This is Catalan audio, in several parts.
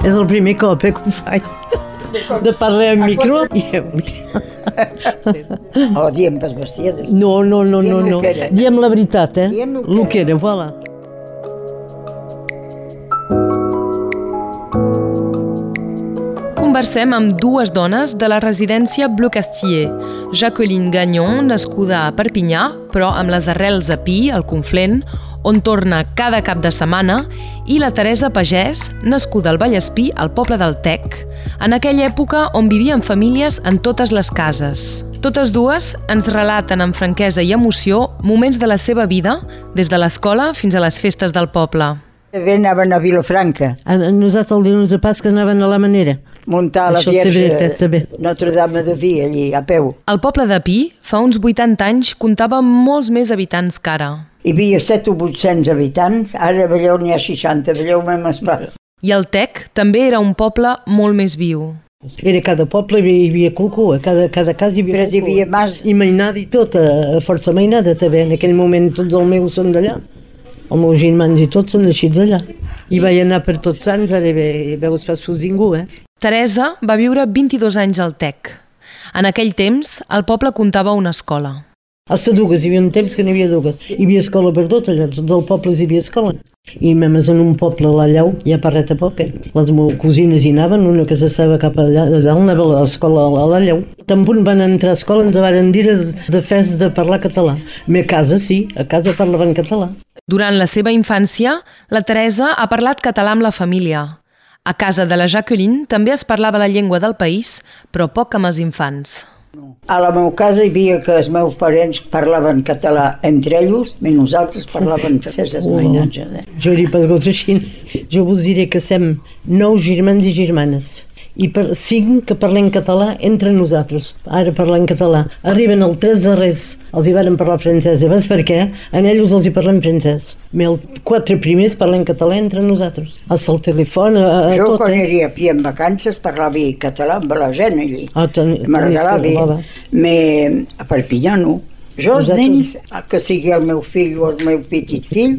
És el primer cop eh, que ho faig. De parlar al micro i... O diem pas bestieses. No, no, no, no, Diem no. Diem la veritat, eh? Diem el que era, voilà. Conversem amb dues dones de la residència Bleu Castier. Jacqueline Gagnon, nascuda a Perpinyà, però amb les arrels a Pi, al Conflent, on torna cada cap de setmana, i la Teresa Pagès, nascuda al Vallespí, al poble del Tec, en aquella època on vivien famílies en totes les cases. Totes dues ens relaten amb franquesa i emoció moments de la seva vida, des de l'escola fins a les festes del poble. També anaven a Vilafranca, A a nosaltres el dilluns de Pasca anaven a la manera. muntar la Això Vierge veritat, també. Notre-Dame de Vi, allí, a peu. El poble de Pi, fa uns 80 anys, comptava amb molts més habitants que ara. Hi havia 7 o 800 habitants, ara a Valleu n'hi ha 60, a Valleu m'hem espat. I el Tec també era un poble molt més viu. Era cada poble hi havia qualcú, a cada, cada casa hi havia Però hi havia mas- I mainada i tot, a, a força mainada també. En aquell moment tots els meus són d'allà. Els meus germans i tots són naixits allà. I vaig anar per tots sants, ara ve, veus pas fos ningú, eh? Teresa va viure 22 anys al Tec. En aquell temps, el poble comptava una escola. A les dugues, hi havia un temps que n'hi havia dugues. Hi havia escola per tot, allà, tots els pobles hi havia escola. I memes en un poble, a la Llau, ja per ret a poc, eh? Les meves cosines hi anaven, una que s'estava cap allà, allà anava a l'escola a la Llau. Punt van entrar a escola ens varen dir de, de fes de parlar català. A casa sí, a casa parlaven català. Durant la seva infància, la Teresa ha parlat català amb la família. A casa de la Jacqueline també es parlava la llengua del país, però poc amb els infants. A la meva casa hi havia que els meus parents parlaven català entre ells, i nosaltres parlaven francès els mainatges. Eh? Jo pas gots així. Jo vos diré que sem nou germans i germanes i per cinc que parlem català entre nosaltres. Ara parlem català. Arriben els tres darrers, els hi varen parlar francès. I veus per què? En ells els hi parlem francès. I els quatre primers parlem català entre nosaltres. Al el telèfon, a, a Jo tot. quan eh? era a Pi en vacances parlava català amb la gent allí. Ah, ten- Me a Perpinyà no. Jo, els nens, que sigui el meu fill o el meu petit fill,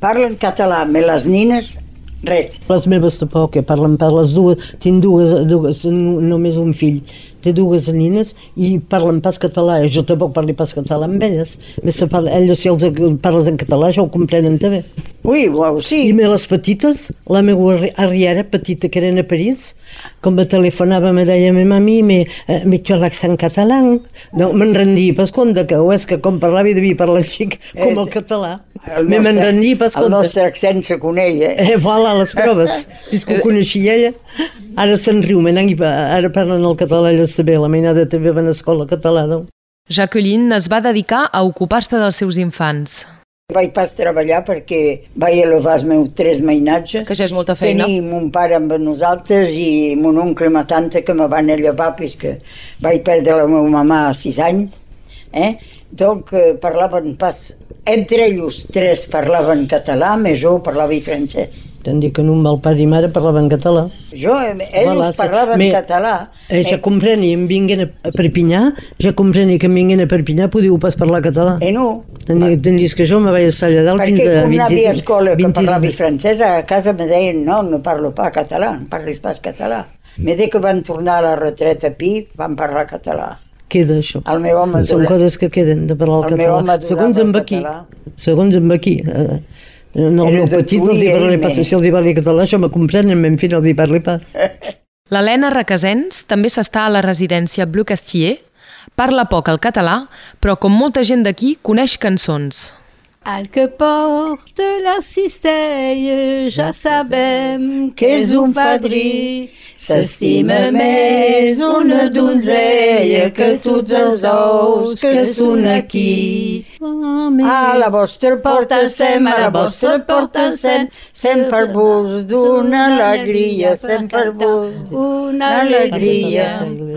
parlen català, me les nines, res. Les meves tampoc, que parlen per les dues, tinc dues, dues, només un fill, té dues nines i parlen pas català, jo tampoc parlo pas català amb elles, més parla, elles si els parles en català ja ho comprenen també. Ui, uau, sí. I me les petites, la meva arri- arriera petita que eren a París, com me telefonava me deia, me mami, me, eh, me tu l'accent català, no, me'n rendia pas compte que o és que com parlava i devia parlar així com el català. Me me'n rendia pas el compte. nostre accent se coneix, eh? Eh, voilà, les proves. Fins que ho coneixia ella. Ara se'n riu, me n'hi va- ara parlen el català elles també, la mainada també va a escola catalana. Jacqueline es va dedicar a ocupar-se dels seus infants. Vaig pas treballar perquè vaig elevar els meus tres mainatges. Que ja és molta feina. Tenim mon pare amb nosaltres i mon oncle i ma tanta que me van llevar perquè vaig perdre la meva mamà a sis anys. Eh? Donc eh, parlaven pas... Entre ells tres parlaven català, més jo parlava francès. T'han dit que no, el pare i mare parlaven català. Jo, ells Voilà, parlaven Me- català. Eh, ja compreni, em vinguin a Perpinyà, ja compreni que em vinguin a Perpinyà, podíeu pas parlar català. Eh, no, T'han dit, t'han dit que jo me vaig estar allà dalt fins perquè a com no havia 26 escola que 26 parlava francès, a casa me deien no, no parlo pas català, no parlis pas català. Me de que van tornar a la retreta a Pi, van parlar català. Queda això. El meu home Són dura- coses que queden de parlar el, El meu català. Segons amb aquí. català. Segons amb aquí. Eh, en el meu de petit els hi i parlaré ell, pas. Si els hi parli català, això me comprenen, en fi, no els hi parli pas. L'Helena Requesens també s'està a la residència Bleu Castier, parla poc el català, però com molta gent d'aquí coneix cançons. Al que porte la cistella, ja sabem que és un fadrí. S'estima més una donzella que tots els ous que són aquí. A la vostra porta sem, a la vostra porta sem, sem per vos d'una alegria,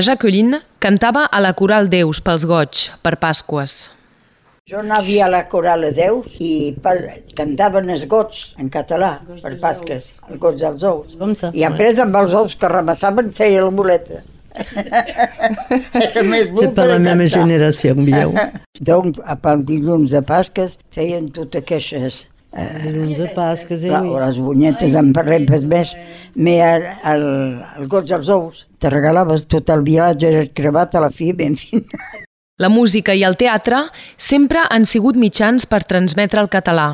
Jacqueline cantava a la coral Déus pels goig, per Pasques. Jo anava a la coral a Déus i per, cantaven els gots en català, per Pasques, els gots dels ous. Com? I après amb els ous que remassaven feia la muleta. Era més C'est pas la même génération, veieu. Donc, a pel dilluns de Pasques feien totes aquestes Dilluns de Pasques, eh? Clar, les bunyetes en parlem pas més, però el, el, el goig dels ous, te regalaves tot el viatge, era crevat a la fi, ben fin. La música i el teatre sempre han sigut mitjans per transmetre el català.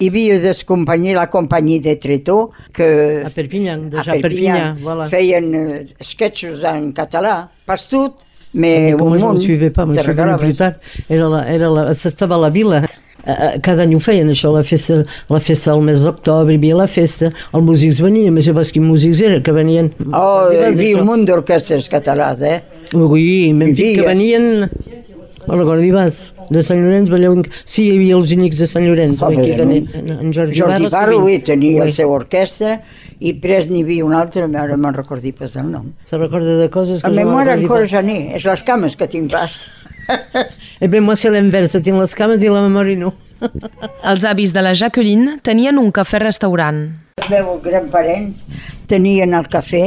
Hi havia des companyia, la companyia de Tretó, que A Perpignan, a déjà a Perpignan, voilà. feien eh, sketches en català, pas tot, mais Comme un munt, suivais pas, te je suis venu regalaves. plus tard. Era la, era la, s'estava a la vila. Eh, eh, Cada any ho feien, això, la festa, la festa del mes d'octubre, hi havia la festa, els músics venien, més llavors quins músics eren, que venien... Oh, hi havia un munt d'orquestres catalans, eh? Ui, m'hem Hi dit que havia. venien... No recordo, Ibàs, de Sant Llorenç, veieu... Sí, hi havia els únics de Sant Llorenç, Ah, aquí, en, en Jordi, Jordi Barra, ui, tenia el seu orquestra, i pres n'hi havia un altre, ara me'n recordi pas el nom. Se recorda de coses que La memòria recordi encara pas. ja n'hi, és les cames que tinc pas. Eh bé, moi c'est l'inverse, tinc les cames i la memòria no. Els avis de la Jacqueline tenien un cafè-restaurant. Els meus grandparents tenien el cafè,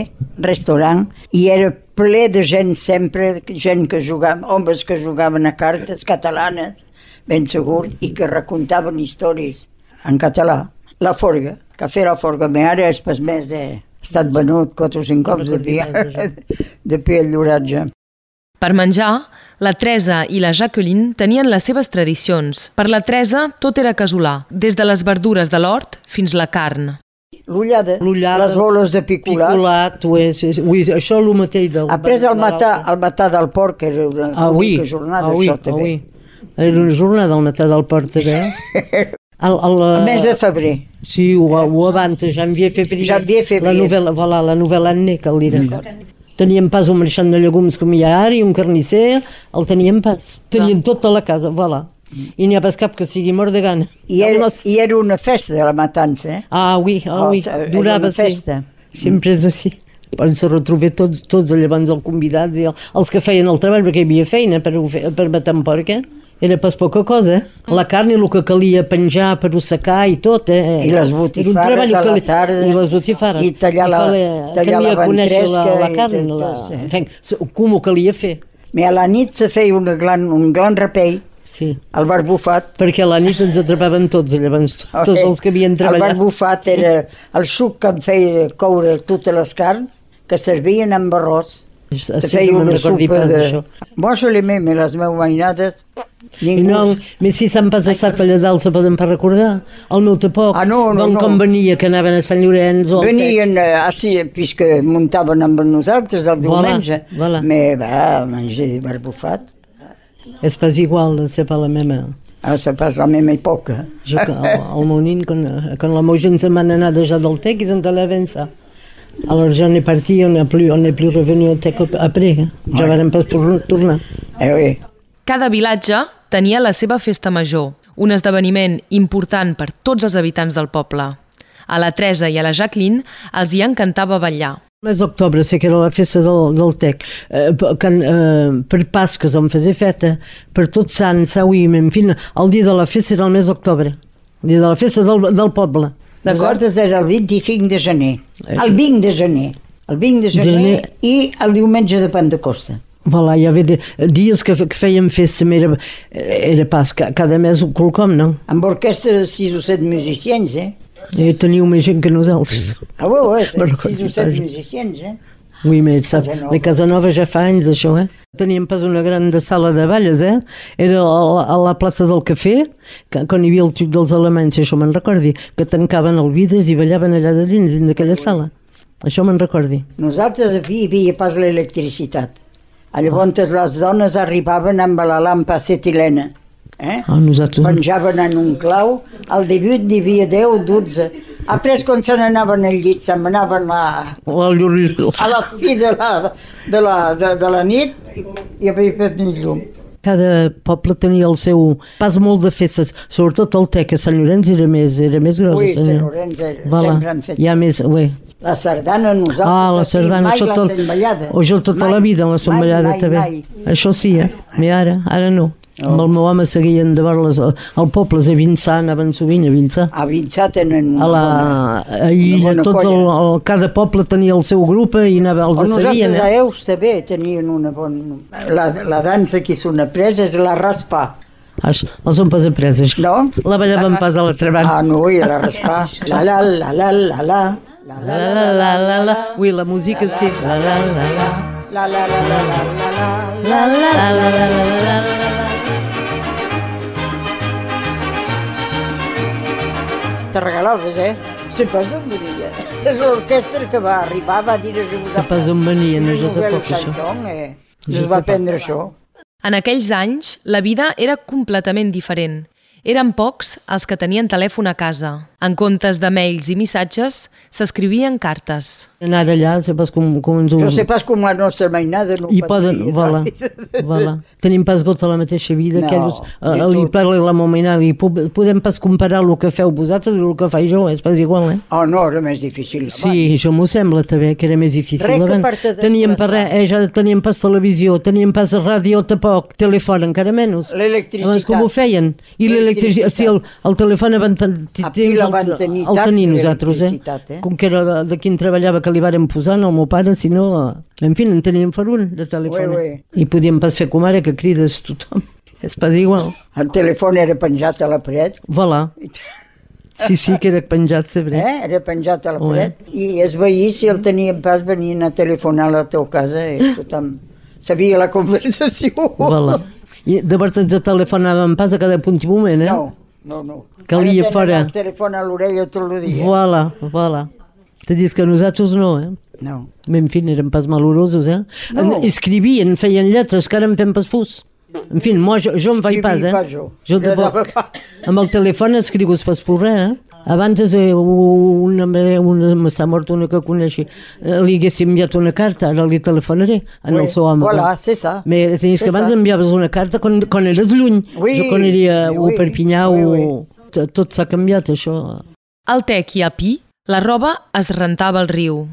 restaurant, i era ple de gent sempre, gent que jugava, homes que jugaven a cartes catalanes, ben segur, i que racontaven històries en català. La Forga, Cafè La Forga, me ara és pas més de... Ha estat venut quatre o cinc cops de pia, de pia el lloratge. Per menjar, la Teresa i la Jacqueline tenien les seves tradicions. Per la Teresa, tot era casolà, des de les verdures de l'hort fins la carn. L'ullada, les boles de picolat. Picolat, ui, sí, sí, ui, això el mateix del... Après el matar, el matar del porc, que era una Ah, oui, única jornada, ah, oui, això ah, també. oui. Era una jornada al matar del port, també. El, el, El mes de febrer. Sí, ho, ho abans, janvier, febrer. Janvier, febrer. La novel·la, voilà, la novel·la année, que el dirà. Teníem pas un marxant de llegums com hi ha ara i un carnisser, el teníem pas. Teníem tot a la casa, voilà. I n'hi ha pas cap que sigui mort de gana. I era, nos- I era una festa de la matança, eh? Ah, oui, ah, oui, Oh, durava, sí. festa. Sempre és així. Van se retrobar tots, tots llavors els convidats i el, els que feien el treball, perquè hi havia feina per, per matar porc, eh? Era pas poca cosa, eh? La carn i el que calia penjar per assecar i tot, eh? I les un treball a la tarda. I les botifarres. I tallar la- fer- tallar calia la conèixer la, ventresca la i carn, tot, la, sí. en fi, com ho calia fer. I a la nit se feia una gran, un gran rapell, Sí, el barbufat. perquè a la nit ens atrapaven tots, llavors, tots els que havien El treballat. barbufat era el suc que em feia coure totes les carns, que servien amb arròs. Sí, Se sí, feia una sopa de... d'això. Moi, je l'aimais, mais les meves mainades, I ningú... no, més si s'han passat allà dalt se poden pas recordar. El meu tampoc. Ah, no, no, Van no. com venia, que anaven a Sant Llorenç o al Tec. Venien eh, així, puisque muntaven amb nosaltres el Voilà, diumenge. voilà. Me va menjar barbufat. És pas igual, no sé pas la meva. Ah, se pas la meva època. Jo, que- al, al meu nin, quan, quan la meva gent se'n van anar déjà del Tec, ont allé à Vinça. Alors j'en ai parti, on n'est plus, on plus revenu au Tec après. Eh? Ja vàrem pas tornar. Eh, oui. Cada vilatge tenia la seva festa major, un esdeveniment important per tots els habitants del poble. A la Teresa i a la Jacqueline els hi encantava ballar. El mes d'octubre sé que era la festa del, del Tec, eh, per- can, eh, per Pasques on feia feta, per tots sants, Sauim, en fi, el dia de la festa era el mes d'octubre, el dia de la festa del, del poble. Nosaltres era el 25 de gener. El 20 de gener. El 20 de gener, Gener. i el diumenge de Pentecosta. Voilà, hi havia de- dies que, que fèiem festa, era, era pas ca- cada mes quelcom, no? Amb orquestra de 6 o 7 musicians, eh? I teniu més gent que nosaltres. Ah, oui, Me'n 6 recordo o 7 pas. musicians, eh? Oui, mais saps, Casanova. la Casanova ja fa anys d'això, eh? Teníem pas una gran de sala de balles, eh? Era a la, a la plaça del Cafè, que, quan hi havia el tub dels alemanys, això me'n recordi, que tancaven el vidres i ballaven allà de dins, dins d'aquella sala. Això me'n recordi. Nosaltres aquí hi havia pas l'electricitat. Llavors les dones arribaven amb la lampa acetilena. Eh? Ah, nosaltres... Penjaven en un clau, al debut n'hi havia 10, 12. Après, quan se n'anaven al llit, se'n anaven a, llur, a la fi de la, de la, de, de la nit i havia fet ni llum. cada poble tenia el seu pas molt de festes, sobretot el Tec a Sant Llorenç era més, era més gros. Ui, Sant. Llorenç era- sempre han fet. Hi ha més, ué. La sardana nosaltres Ah, la sardana, mai la tot, semballada. o jo tota la Mai, vida en la semballada mai, també. Mai, Això sí, eh? I ara, ara no. Oh. Amb el meu home seguien de veure-les al al poble, a Vinçà, anaven sovint a Vinçà. A Vinçà tenen una A la bona... a Illa, bona tot el, colla. el, cada poble tenia el seu grup i anava, els de nosaltres seguien. a Eh? Eus també tenien una bona... La, la dansa que és una presa és la raspar, Això, els han pas apreses. no? La ballaven pas a l'altra banda. Ah, no, i la raspar. La la la la la la. La La la la la la. Ui, la música sí. La la la la. la la la la la la La la la la la la la. Te regalaves, eh? Se pas d'on venia. És l'orquestra que va arribar, va dir... Se pas d'on venien, això tampoc, això. Eh? Jo Es va aprendre això. En aquells anys, la vida era completament diferent. Eren pocs els que tenien telèfon a casa. En comptes de mails i missatges, s'escrivien cartes. Anar allà, sé pas com, com ens ho... Jo sé pas com la nostra mainada no I poden, voilà, no? voilà. Tenim pas gota la mateixa vida No, que ells, eh, li parla la mominada i podem pas comparar el que feu vosaltres i el que faig jo, és pas igual, eh? Oh, no, era més difícil. Sí, això m'ho sembla també, que era més difícil. Res abans. Teníem per res, eh, ja teníem pas televisió, teníem pas ràdio tampoc, telèfon encara menys. L'electricitat. Abans com ho feien? I l'electricitat, sí, el, el telèfon van, ten, A Van tenir el tenir nosaltres, eh? eh? Com que era de qui en treballava que li varen posar, no el meu pare, si no... eh, En fi, en teníem per un de telèfon. Ui, ui. I podíem pas fer com ara, que crides tothom. És pas igual. El telèfon era penjat a la paret. Voilà. Sí, sí, que era penjat, sempre. Eh? Era penjat a la paret. I els veïns, si el tenien pas, venien a telefonar a la teva casa i tothom sabia la conversació. Voilà. I de de telefonàvem pas a cada punt i moment, eh? No, no, no. Calia fora. el telèfon a l'orella tot el dia. Voilà, voilà. Te dius que nosaltres no, eh? No. En fi, érem pas malorosos, eh? No. En- Escrivien, feien lletres, que ara en fem pas pus. En fi, mo, jo, jo en faig pas, eh? pas jo. Jo tampoc. Amb el telèfon escrius pas res, eh? Abans eh, una, una, me s'ha mort una que coneixi, eh, li haguéssim enviat una carta, ara li telefonaré en Oui, el seu home. voilà, c'est ça. Mais tenies que abans ça. enviaves una carta quan, quan eres lluny. Oui, jo quan era oui, o a Perpinyà oui, o... oui. Tot- Tot s'ha canviat, això. Al Tec i al Pi, la roba es rentava al riu.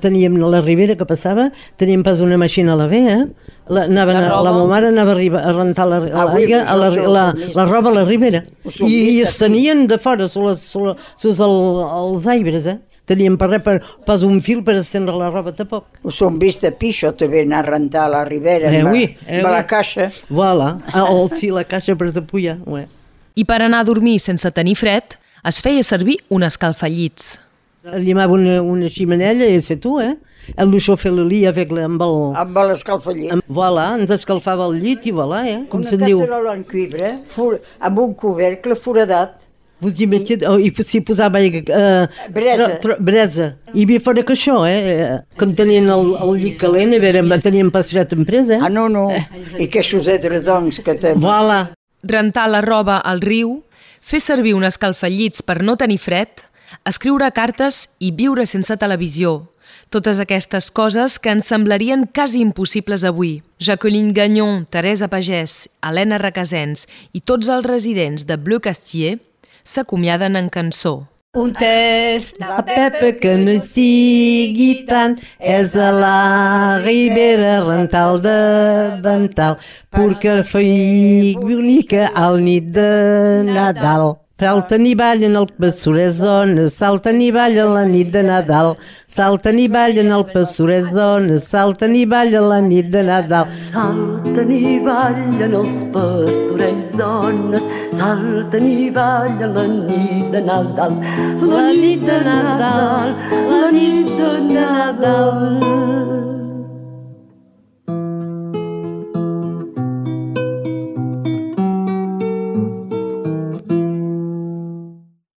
Teníem a la Ribera que passava, teníem pas una màquina a la ve, eh? La, anava, La la, roba? la meva mare anava a, a rentar la, Ah, la, oui, la, això la, la, la roba a la Ribera. I, I es tenien de fora, sus, sus, sus el, els aibres, eh? Teníem per res, per, pas un fil per estendre la roba tampoc. Ho som vist a Pixo, també anar a rentar a la Ribera, Eh, amb, oui, la- eh, amb la caixa. Voilà, el, sí, la caixa per depullar. Ué. I per anar a dormir sense tenir fred, es feia servir un escalfallits. Llimava una, una ximenella i sé tu, eh? El luixó fer avec la, amb el... Amb l'escalfallit. Amb, voilà, ens escalfava el llit i voilà, eh? Com Una se'n diu? casserola en cuivre, for, amb un cobercle foradat. Vos dic, I, oh, i s'hi posava aigua... Uh, Bresa. bresa. I hi havia fora que això, eh? Com tenien el, el llit calent, a veure, tenien pas fred en presa, Ah, eh? no, no. I que això edredons que te... Voilà. Rentar la roba al riu, fer servir un escalfallits per no tenir fred, escriure cartes i viure sense televisió. Totes aquestes coses que ens semblarien quasi impossibles avui. Jacqueline Gagnon, Teresa Pagès, Helena Requesens i tots els residents de Bleu Castier s'acomiaden en cançó. Un test, La Pepa que no sigui tant és a la Ribera rental de Vental perquè feia bonica al nit de Nadal. Salten i ballen el pastorès dones, salten i ballen la nit de Nadal, salten i ballen el pastorès dones, salten i ballen la nit de Nadal. Salten i ballen els pastorets dones, salten i ballen la nit de Nadal, La nit de Nadal, la nit de Nadal.